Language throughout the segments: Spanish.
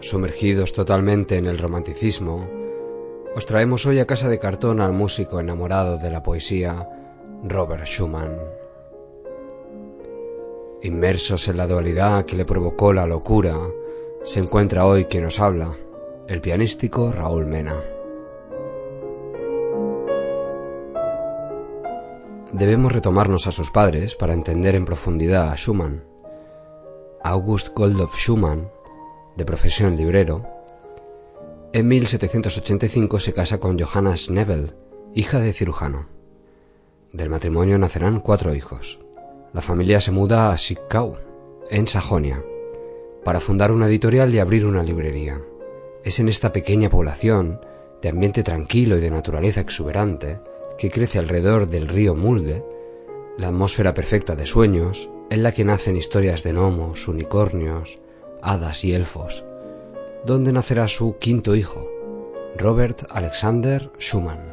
Sumergidos totalmente en el romanticismo, os traemos hoy a casa de cartón al músico enamorado de la poesía, Robert Schumann. Inmersos en la dualidad que le provocó la locura, se encuentra hoy quien nos habla, el pianístico Raúl Mena. Debemos retomarnos a sus padres para entender en profundidad a Schumann. August Goldolf Schumann, de profesión librero, en 1785 se casa con Johanna Schnebel, hija de cirujano. Del matrimonio nacerán cuatro hijos. La familia se muda a Sickau, en Sajonia, para fundar una editorial y abrir una librería. Es en esta pequeña población, de ambiente tranquilo y de naturaleza exuberante, que crece alrededor del río Mulde, la atmósfera perfecta de sueños, en la que nacen historias de gnomos, unicornios, hadas y elfos, donde nacerá su quinto hijo, Robert Alexander Schumann.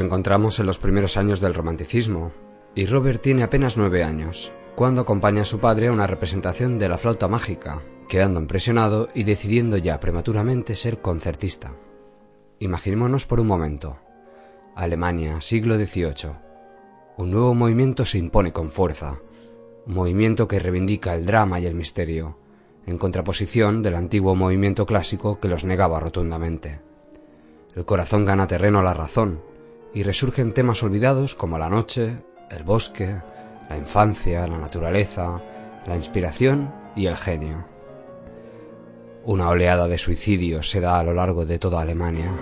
Encontramos en los primeros años del romanticismo, y Robert tiene apenas nueve años, cuando acompaña a su padre a una representación de la flauta mágica, quedando impresionado y decidiendo ya prematuramente ser concertista. Imaginémonos por un momento. Alemania, siglo XVIII. Un nuevo movimiento se impone con fuerza, un movimiento que reivindica el drama y el misterio, en contraposición del antiguo movimiento clásico que los negaba rotundamente. El corazón gana terreno a la razón, y resurgen temas olvidados como la noche, el bosque, la infancia, la naturaleza, la inspiración y el genio. Una oleada de suicidios se da a lo largo de toda Alemania.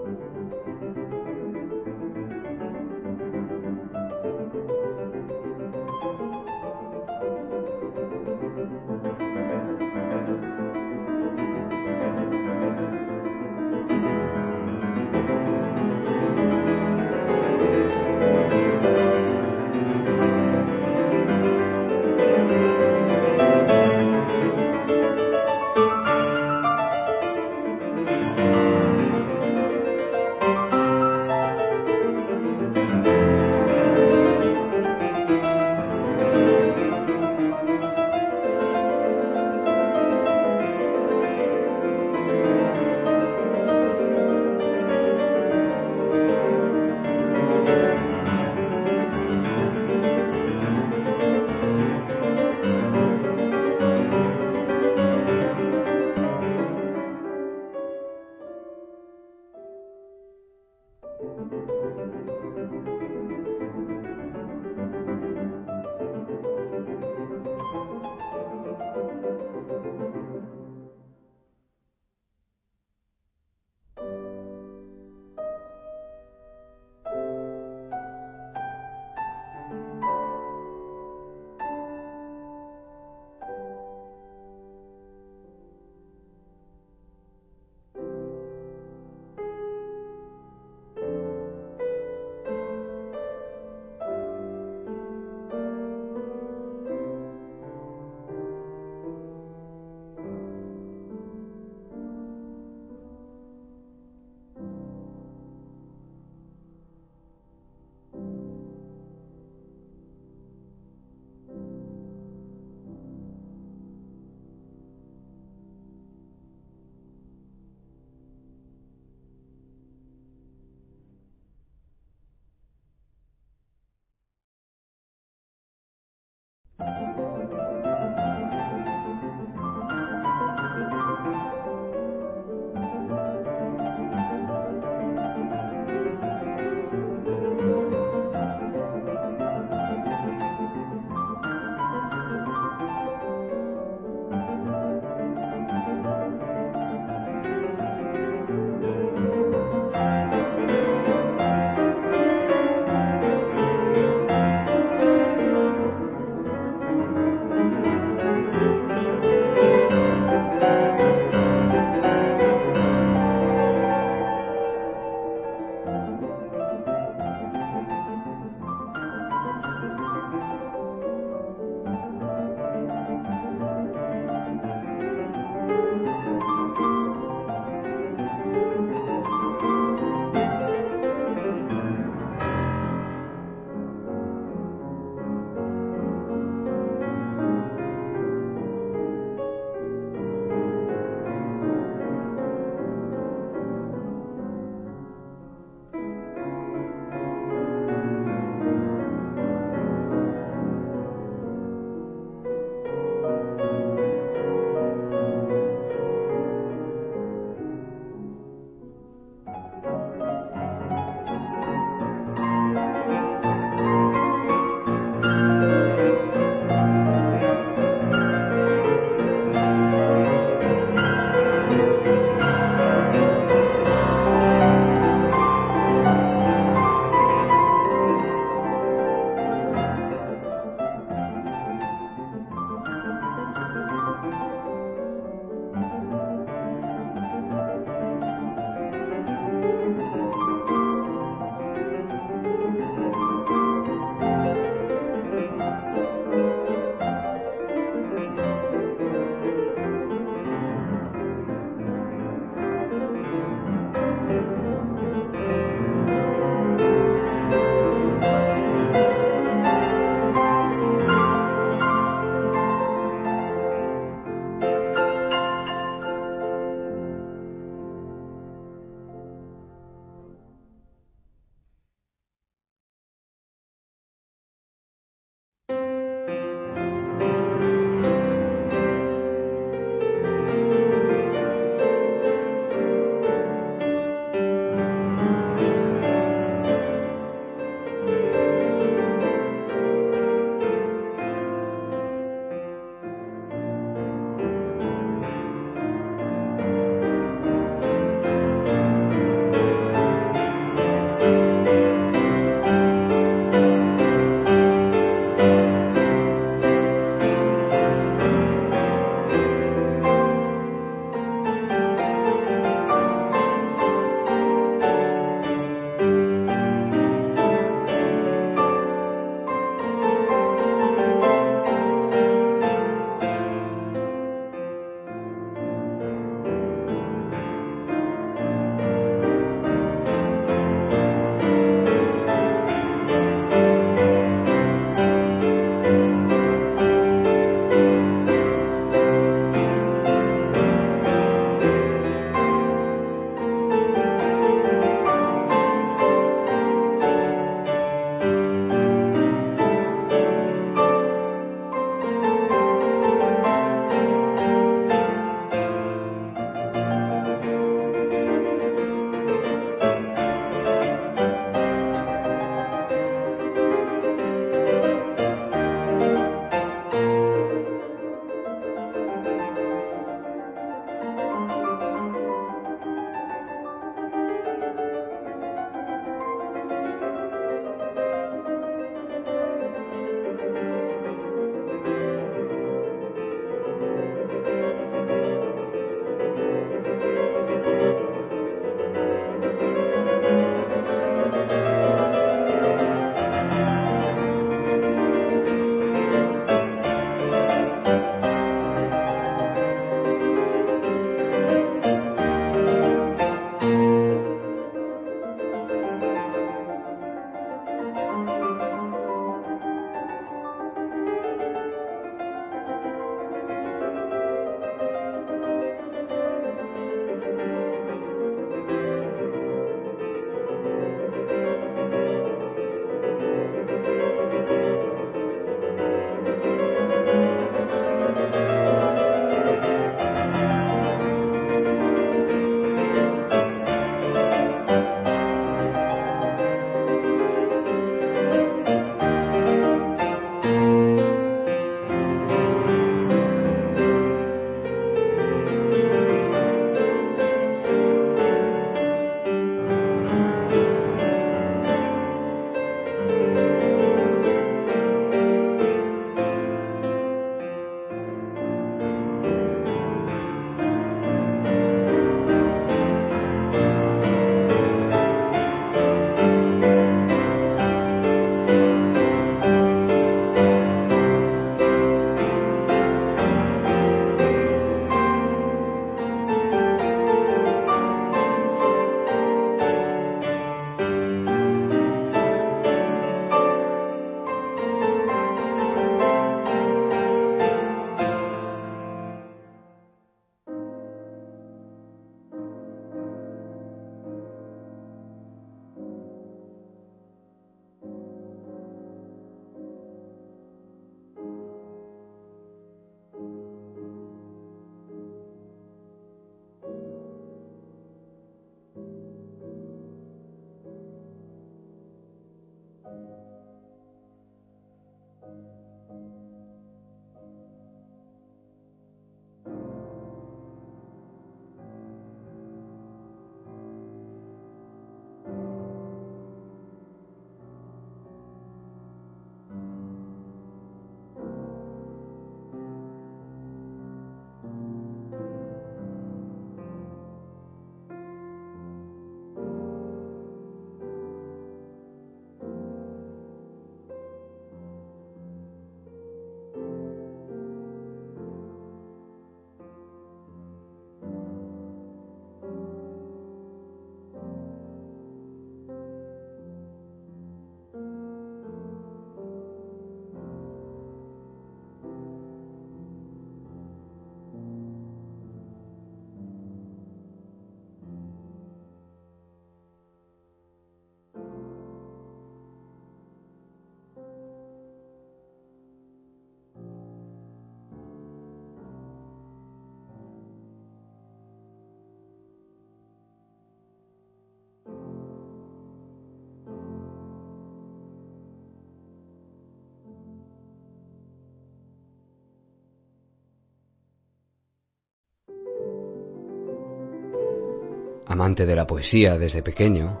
Amante de la poesía desde pequeño,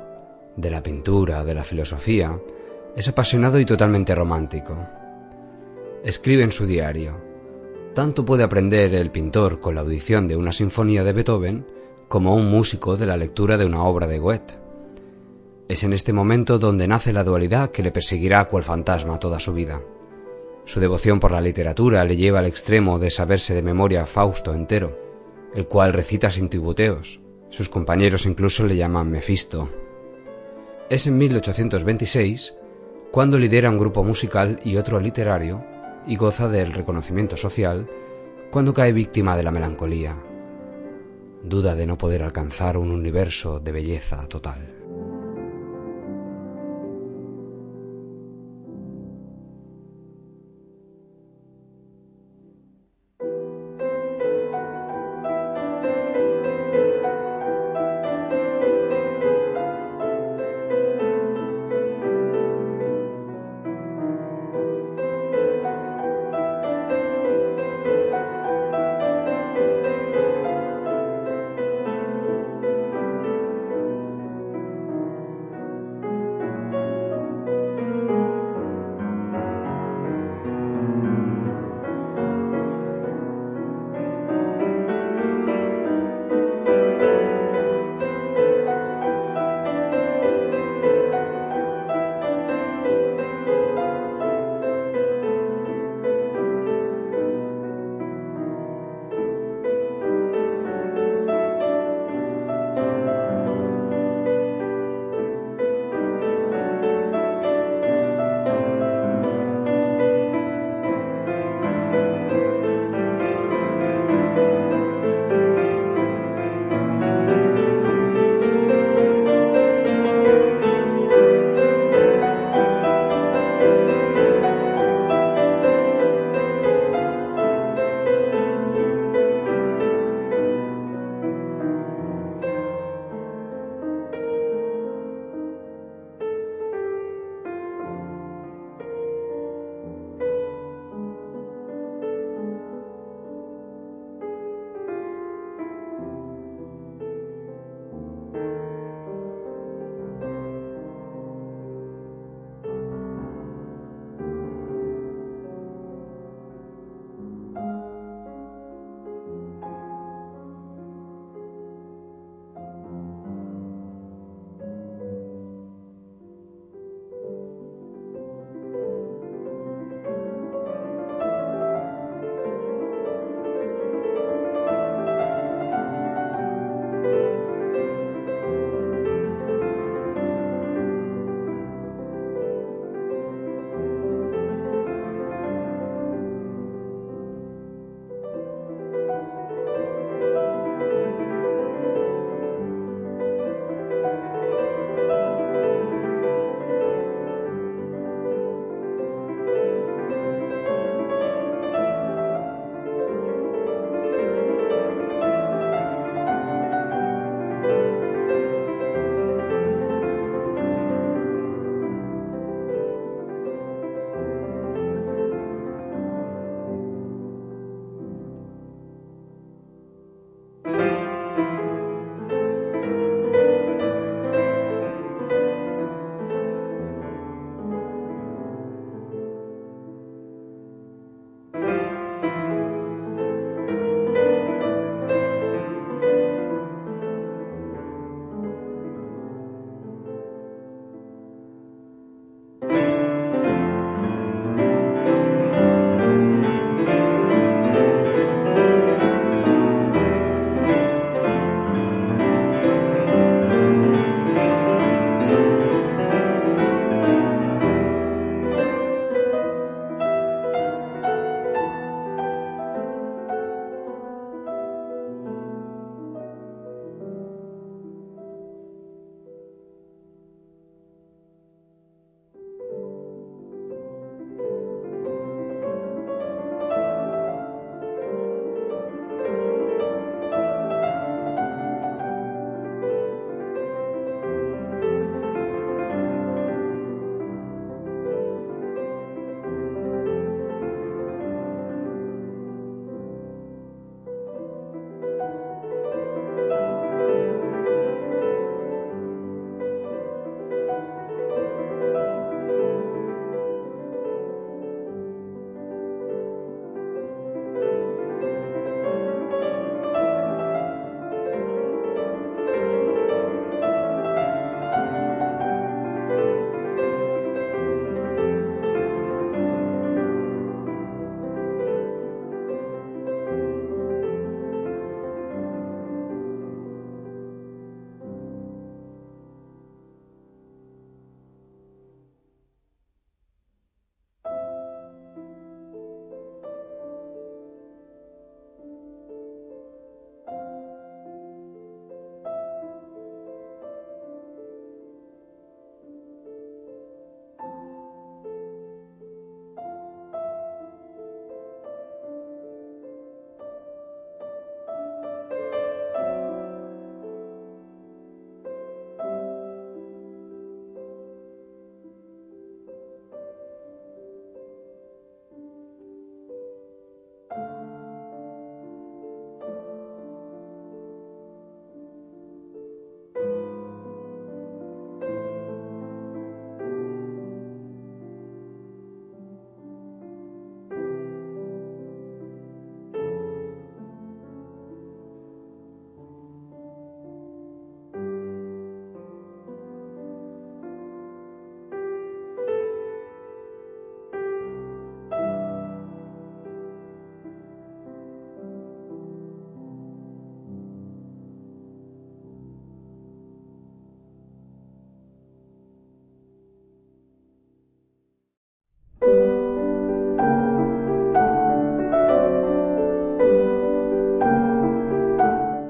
de la pintura, de la filosofía, es apasionado y totalmente romántico. Escribe en su diario, tanto puede aprender el pintor con la audición de una sinfonía de Beethoven como un músico de la lectura de una obra de Goethe. Es en este momento donde nace la dualidad que le perseguirá cual fantasma toda su vida. Su devoción por la literatura le lleva al extremo de saberse de memoria Fausto entero, el cual recita sin tibuteos. Sus compañeros incluso le llaman Mefisto. Es en 1826 cuando lidera un grupo musical y otro literario y goza del reconocimiento social cuando cae víctima de la melancolía. Duda de no poder alcanzar un universo de belleza total.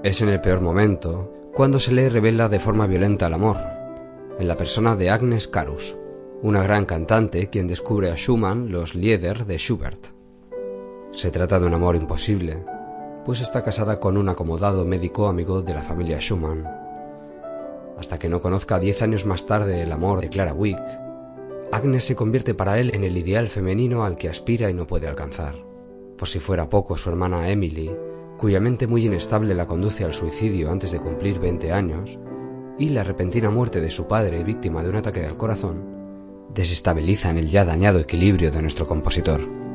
Es en el peor momento cuando se le revela de forma violenta el amor, en la persona de Agnes Carus, una gran cantante quien descubre a Schumann los Lieder de Schubert. Se trata de un amor imposible, pues está casada con un acomodado médico amigo de la familia Schumann. Hasta que no conozca diez años más tarde el amor de Clara Wick, Agnes se convierte para él en el ideal femenino al que aspira y no puede alcanzar. Por si fuera poco, su hermana Emily, cuya mente muy inestable la conduce al suicidio antes de cumplir 20 años, y la repentina muerte de su padre víctima de un ataque al corazón, desestabilizan el ya dañado equilibrio de nuestro compositor.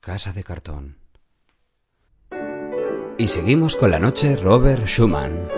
Casa de cartón. Y seguimos con la noche Robert Schumann.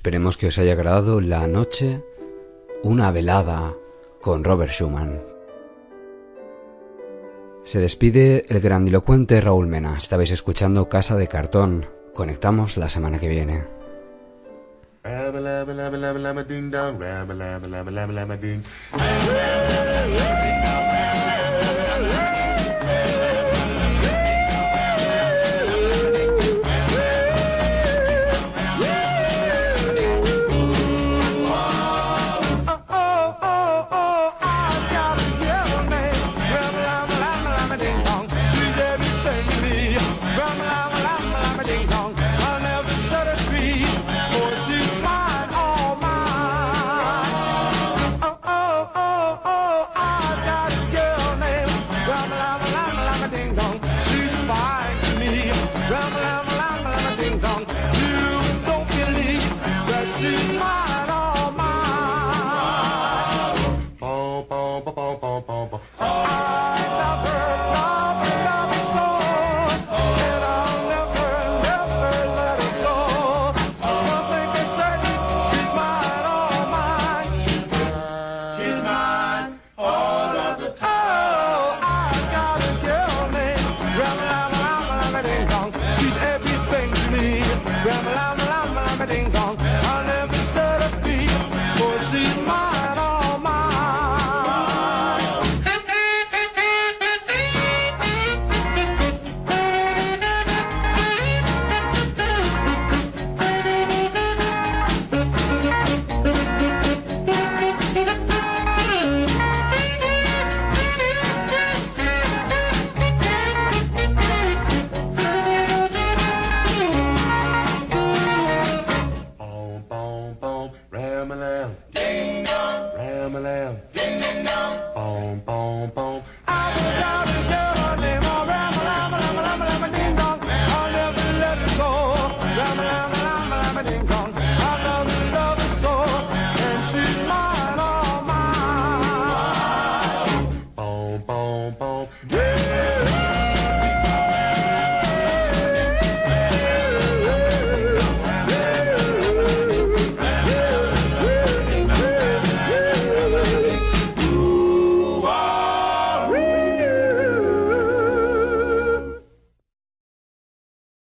Esperemos que os haya agradado la noche, una velada con Robert Schumann. Se despide el grandilocuente Raúl Mena. Estabais escuchando Casa de Cartón. Conectamos la semana que viene.